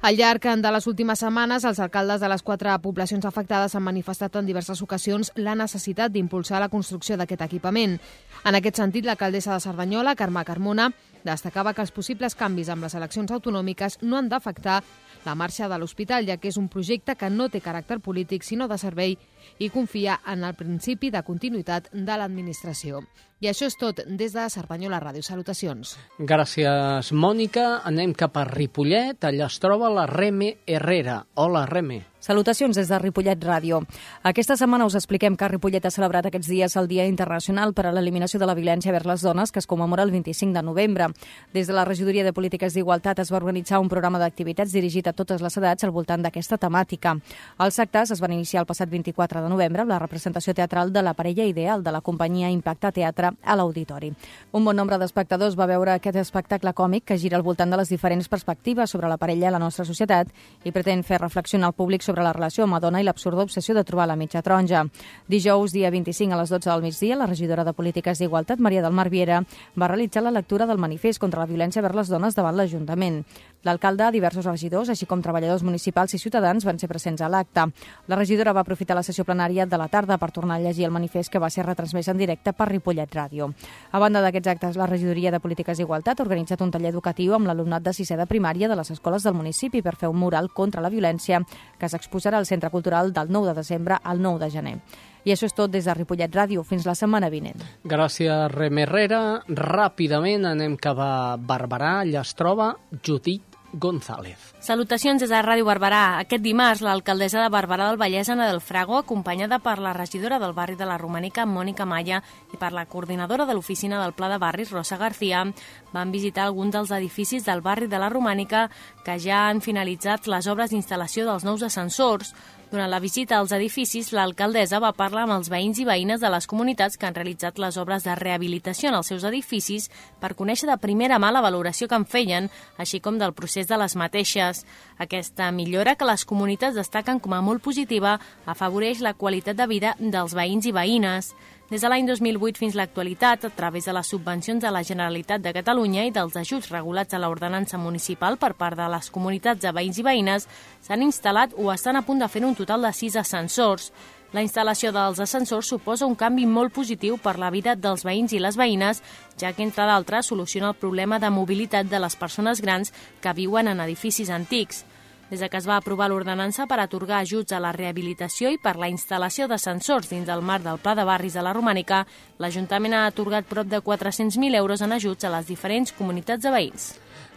Al llarg de les últimes setmanes, els alcaldes de les quatre poblacions afectades han manifestat en diverses ocasions la necessitat d'impulsar la construcció d'aquest equipament. En aquest sentit, l'alcaldessa de Cerdanyola, Carme Carmona, destacava que els possibles canvis amb les eleccions autonòmiques no han d'afectar la marxa de l'hospital, ja que és un projecte que no té caràcter polític, sinó de servei i confia en el principi de continuïtat de l'administració. I això és tot des de Cerdanyola Ràdio. Salutacions. Gràcies, Mònica. Anem cap a Ripollet. Allà es troba la Reme Herrera. Hola, Reme. Salutacions des de Ripollet Ràdio. Aquesta setmana us expliquem que Ripollet ha celebrat aquests dies el Dia Internacional per a l'Eliminació de la Violència vers les Dones, que es commemora el 25 de novembre. Des de la Regidoria de Polítiques d'Igualtat es va organitzar un programa d'activitats dirigit a totes les edats al voltant d'aquesta temàtica. Els actes es van iniciar el passat 24 de novembre la representació teatral de la parella ideal de la companyia Impacte Teatre a l'Auditori. Un bon nombre d'espectadors va veure aquest espectacle còmic que gira al voltant de les diferents perspectives sobre la parella a la nostra societat i pretén fer reflexionar el públic sobre la relació amb Madonna i l'absurda obsessió de trobar la mitja taronja. Dijous, dia 25 a les 12 del migdia, la regidora de Polítiques d'Igualtat, Maria del Mar Viera, va realitzar la lectura del manifest contra la violència vers les dones davant l'Ajuntament. L'alcalde, diversos regidors, així com treballadors municipals i ciutadans van ser presents a l'acte. La regidora va aprofitar la sessió plenària de la tarda per tornar a llegir el manifest que va ser retransmès en directe per Ripollet Ràdio. A banda d'aquests actes, la regidoria de Polítiques d'Igualtat ha organitzat un taller educatiu amb l'alumnat de sisè de primària de les escoles del municipi per fer un mural contra la violència que s'exposarà al Centre Cultural del 9 de desembre al 9 de gener. I això és tot des de Ripollet Ràdio. Fins la setmana vinent. Gràcies, Rem Herrera. Ràpidament anem cap a Barberà. Allà es troba Judit González. Salutacions des de Ràdio Barberà. Aquest dimarts, l'alcaldessa de Barberà del Vallès, Ana del Frago, acompanyada per la regidora del barri de la Romànica, Mònica Maya, i per la coordinadora de l'oficina del Pla de Barris, Rosa García, van visitar alguns dels edificis del barri de la Romànica que ja han finalitzat les obres d'instal·lació dels nous ascensors. Durant la visita als edificis, l'alcaldessa va parlar amb els veïns i veïnes de les comunitats que han realitzat les obres de rehabilitació en els seus edificis per conèixer de primera mà la valoració que en feien, així com del procés de les mateixes. Aquesta millora, que les comunitats destaquen com a molt positiva, afavoreix la qualitat de vida dels veïns i veïnes. Des de l'any 2008 fins l'actualitat, a través de les subvencions de la Generalitat de Catalunya i dels ajuts regulats a l'ordenança municipal per part de les comunitats de veïns i veïnes, s'han instal·lat o estan a punt de fer un total de sis ascensors. La instal·lació dels ascensors suposa un canvi molt positiu per la vida dels veïns i les veïnes, ja que, entre d'altres, soluciona el problema de mobilitat de les persones grans que viuen en edificis antics. Des que es va aprovar l'ordenança per atorgar ajuts a la rehabilitació i per la instal·lació d'ascensors dins del marc del Pla de Barris de la Romànica, l'Ajuntament ha atorgat prop de 400.000 euros en ajuts a les diferents comunitats de veïns.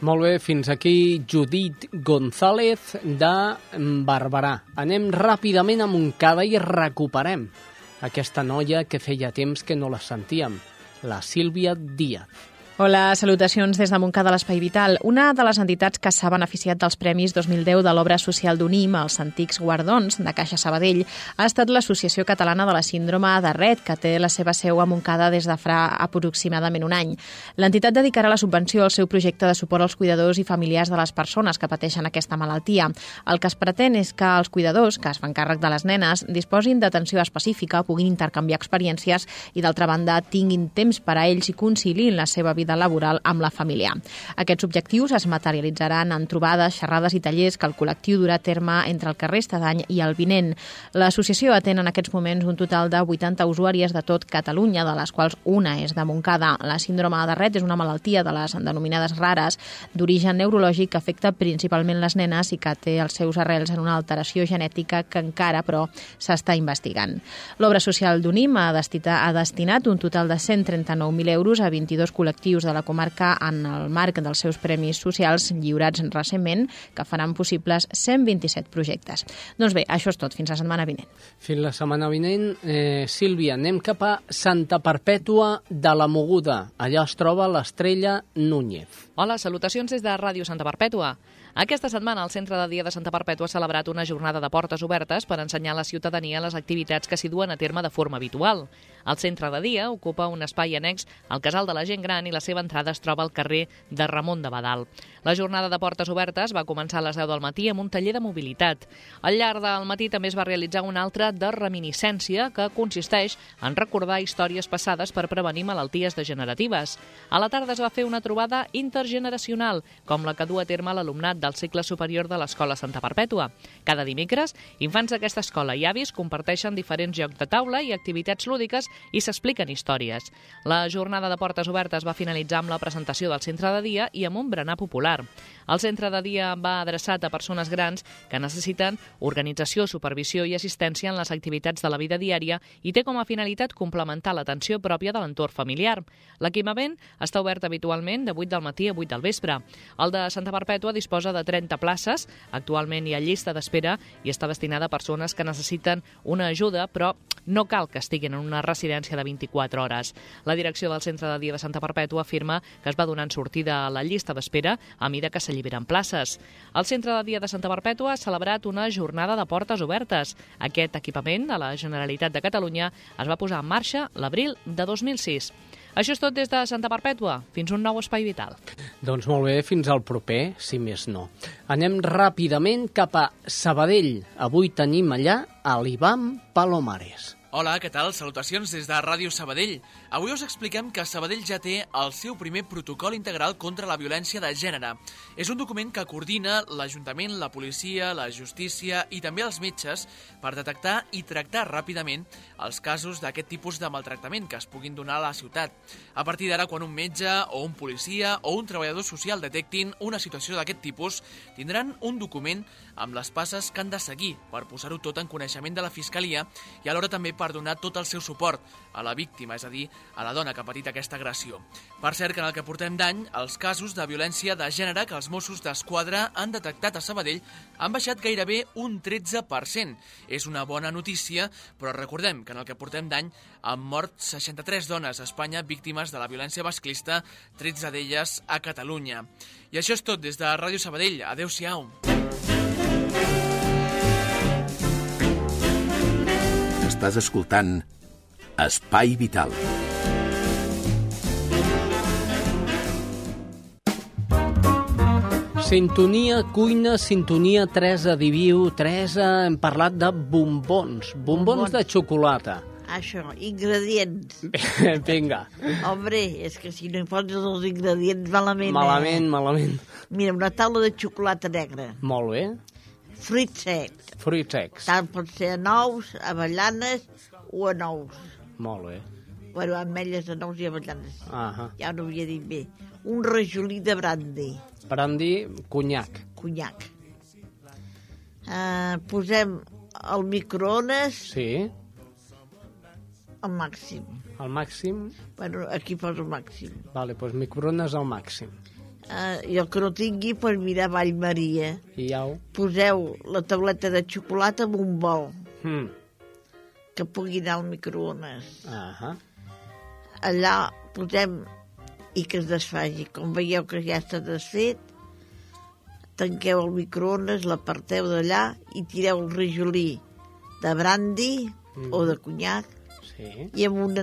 Molt bé, fins aquí Judit González de Barberà. Anem ràpidament a Montcada i recuperem aquesta noia que feia temps que no la sentíem, la Sílvia Díaz. Hola, salutacions des de Montcada de l'Espai Vital. Una de les entitats que s'ha beneficiat dels Premis 2010 de l'obra social d'UNIM, els antics guardons de Caixa Sabadell, ha estat l'Associació Catalana de la Síndrome de Red, que té la seva seu a Montcada des de fa aproximadament un any. L'entitat dedicarà la subvenció al seu projecte de suport als cuidadors i familiars de les persones que pateixen aquesta malaltia. El que es pretén és que els cuidadors, que es fan càrrec de les nenes, disposin d'atenció específica, puguin intercanviar experiències i, d'altra banda, tinguin temps per a ells i conciliin la seva vida vida laboral amb la família. Aquests objectius es materialitzaran en trobades, xerrades i tallers que el col·lectiu durà a terme entre el que resta d'any i el vinent. L'associació atén en aquests moments un total de 80 usuàries de tot Catalunya, de les quals una és de Montcada. La síndrome de Red és una malaltia de les denominades rares d'origen neurològic que afecta principalment les nenes i que té els seus arrels en una alteració genètica que encara, però, s'està investigant. L'obra social d'UNIM ha, ha destinat un total de 139.000 euros a 22 col·lectius col·lectius de la comarca en el marc dels seus premis socials lliurats recentment, que faran possibles 127 projectes. Doncs bé, això és tot. Fins la setmana vinent. Fins la setmana vinent. Eh, Sílvia, anem cap a Santa Perpètua de la Moguda. Allà es troba l'estrella Núñez. Hola, salutacions des de Ràdio Santa Perpètua. Aquesta setmana el Centre de Dia de Santa Perpètua ha celebrat una jornada de portes obertes per ensenyar a la ciutadania les activitats que s'hi duen a terme de forma habitual. El centre de dia ocupa un espai annex al Casal de la Gent Gran i la seva entrada es troba al carrer de Ramon de Badal. La jornada de portes obertes va començar a les 10 del matí amb un taller de mobilitat. Al llarg del matí també es va realitzar una altra de reminiscència que consisteix en recordar històries passades per prevenir malalties degeneratives. A la tarda es va fer una trobada intergeneracional, com la que du a terme l'alumnat del cicle superior de l'Escola Santa Perpètua. Cada dimecres, infants d'aquesta escola i avis comparteixen diferents jocs de taula i activitats lúdiques i s'expliquen històries. La jornada de portes obertes va finalitzar amb la presentació del centre de dia i amb un berenar popular. El centre de dia va adreçat a persones grans que necessiten organització, supervisió i assistència en les activitats de la vida diària i té com a finalitat complementar l'atenció pròpia de l'entorn familiar. L'equipament està obert habitualment de 8 del matí a 8 del vespre. El de Santa Perpètua disposa de 30 places, actualment hi ha llista d'espera i està destinada a persones que necessiten una ajuda, però no cal que estiguin en una residència de 24 hores. La direcció del Centre de Dia de Santa Perpètua afirma que es va donant sortida a la llista d'espera a mida que s'alliberen places. El Centre de Dia de Santa Perpètua ha celebrat una jornada de portes obertes. Aquest equipament de la Generalitat de Catalunya es va posar en marxa l'abril de 2006. Això és tot des de Santa Perpètua. Fins un nou espai vital. Doncs molt bé, fins al proper, si més no. Anem ràpidament cap a Sabadell. Avui tenim allà l'Ivam Palomares. Hola, què tal? Salutacions des de Ràdio Sabadell. Avui us expliquem que Sabadell ja té el seu primer protocol integral contra la violència de gènere. És un document que coordina l'Ajuntament, la policia, la justícia i també els metges per detectar i tractar ràpidament els casos d'aquest tipus de maltractament que es puguin donar a la ciutat. A partir d'ara, quan un metge o un policia o un treballador social detectin una situació d'aquest tipus, tindran un document amb les passes que han de seguir per posar-ho tot en coneixement de la Fiscalia i alhora també per donar tot el seu suport a la víctima, és a dir, a la dona que ha patit aquesta agressió. Per cert, que en el que portem d'any, els casos de violència de gènere que els Mossos d'Esquadra han detectat a Sabadell han baixat gairebé un 13%. És una bona notícia, però recordem que en el que portem d'any han mort 63 dones a Espanya víctimes de la violència masclista, 13 d'elles a Catalunya. I això és tot des de Ràdio Sabadell. Adéu-siau. Estàs escoltant Espai Vital. Sintonia, cuina, sintonia, Teresa Diviu. Teresa, hem parlat de bombons, bombons, bombons. de xocolata. Això, ingredients. Vinga. Hombre, és que si no hi poses els ingredients malament... Malament, eh? malament. Mira, una taula de xocolata negra. Molt bé. Fruits secs. Fruits secs. Tant pot ser a nous, avellanes o a nous. Molt bé. Bueno, ametlles a nous i avellanes. Uh -huh. Ja no havia dit bé. Un rajolí de brandy. Brandy, conyac. Conyac. Uh, posem al microones... Sí. Al màxim. Al màxim? Bueno, aquí poso màxim. Vale, doncs microones al màxim. Uh, I el que no tingui, pues mira Vall Maria. I au. Poseu la tauleta de xocolata en un bol. Hmm. Que pugui anar al microones. Uh -huh. Allà posem i que es desfaci. Com veieu que ja està desfet, tanqueu el microones, l'aparteu d'allà i tireu el rajolí de brandy mm. o de conyac sí. i amb un,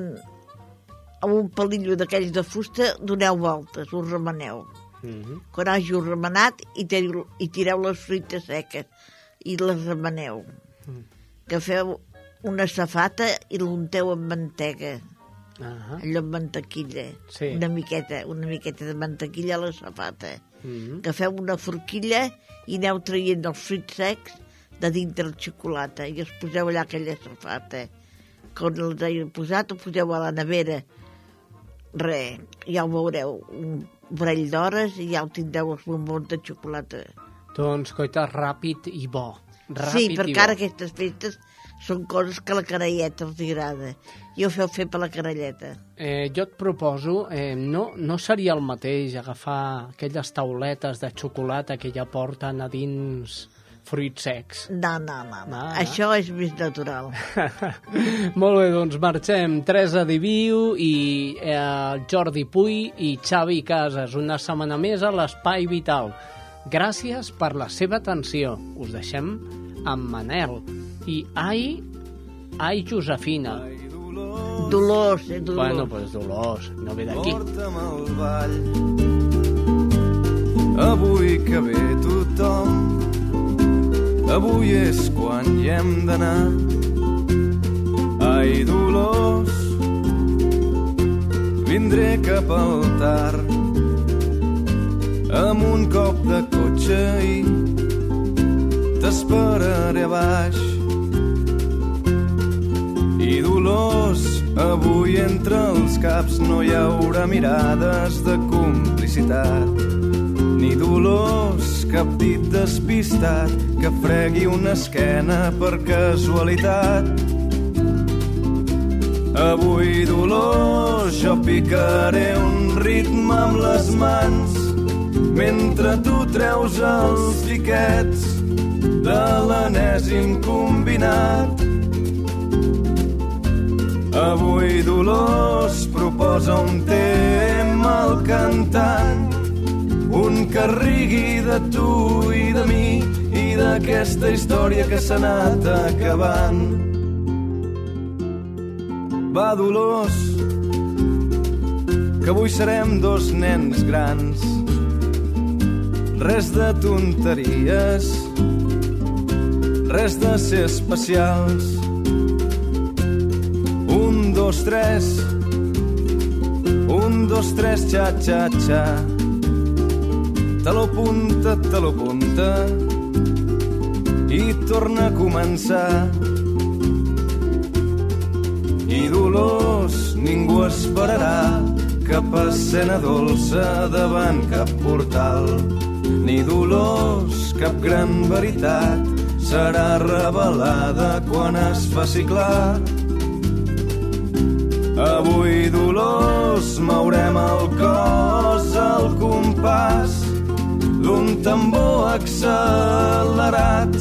amb un palillo d'aquells de fusta doneu voltes, us remeneu. Mm -hmm. Quan hàgiu remenat i tireu, i tireu les fruites seques i les remeneu. Mm. Que feu una safata i l'unteu amb mantega. Uh -huh. allò amb mantequilla. Sí. Una miqueta, una miqueta de mantequilla a la safata. Mm -hmm. Que feu una forquilla i aneu traient els fruits secs de dintre la xocolata i els poseu allà aquella safata. Quan els heu posat, ho poseu a la nevera. Re, ja ho veureu, un parell d'hores i ja ho tindreu els bombons de xocolata. Doncs, coita, ràpid i bo. Ràpid sí, perquè bo. ara aquestes festes són coses que la caralleta els agrada. I ho feu fer per la caralleta. Eh, jo et proposo, eh, no, no seria el mateix agafar aquelles tauletes de xocolata que ja porten a dins fruits secs. No, no, no. no. Ah. Això és més natural. Molt bé, doncs marxem. Teresa Diviu i eh, Jordi Puy i Xavi Casas. Una setmana més a l'Espai Vital. Gràcies per la seva atenció. Us deixem amb Manel. I ai, ai Josefina. Dolors, eh, Dolors. Bueno, pues Dolors, no ve d'aquí. Porta'm al ball Avui que ve tothom Avui és quan hi hem d'anar. Ai, Dolors Vindré cap al tard. Amb un cop de cotxe i T'esperaré a baix. I Dolors, avui entre els caps no hi haurà mirades de complicitat. Ni Dolors, cap dit despistat que fregui una esquena per casualitat. Avui, Dolors, jo picaré un ritme amb les mans mentre tu treus els tiquets de l'enèsim combinat. Avui Dolors proposa un tema al cantant, un que rigui de tu i de mi i d'aquesta història que s'ha anat acabant. Va, Dolors, que avui serem dos nens grans. Res de tonteries, res de ser especials dos, tres. Un, dos, tres, xa, xa, xa. Taló punta, taló punta. I torna a començar. I dolors ningú esperarà cap escena dolça davant cap portal. Ni dolors, cap gran veritat serà revelada quan es faci clar Avui, Dolors, mourem el cos al compàs d'un tambor accelerat,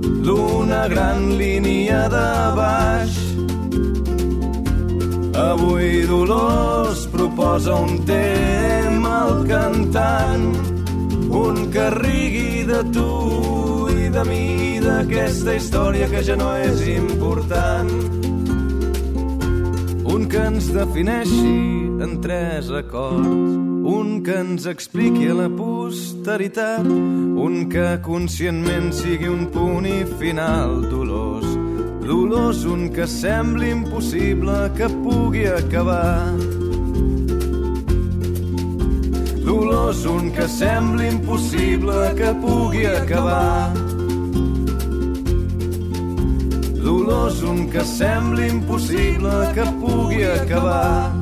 d'una gran línia de baix. Avui, Dolors, proposa un tema al cantant, un que rigui de tu i de mi, d'aquesta història que ja no és important un que ens defineixi en tres acords, un que ens expliqui a la posteritat, un que conscientment sigui un punt i final dolós, dolós, un que sembli impossible que pugui acabar. Dolós, un que sembli impossible que pugui acabar dolors, un que sembli impossible que pugui acabar.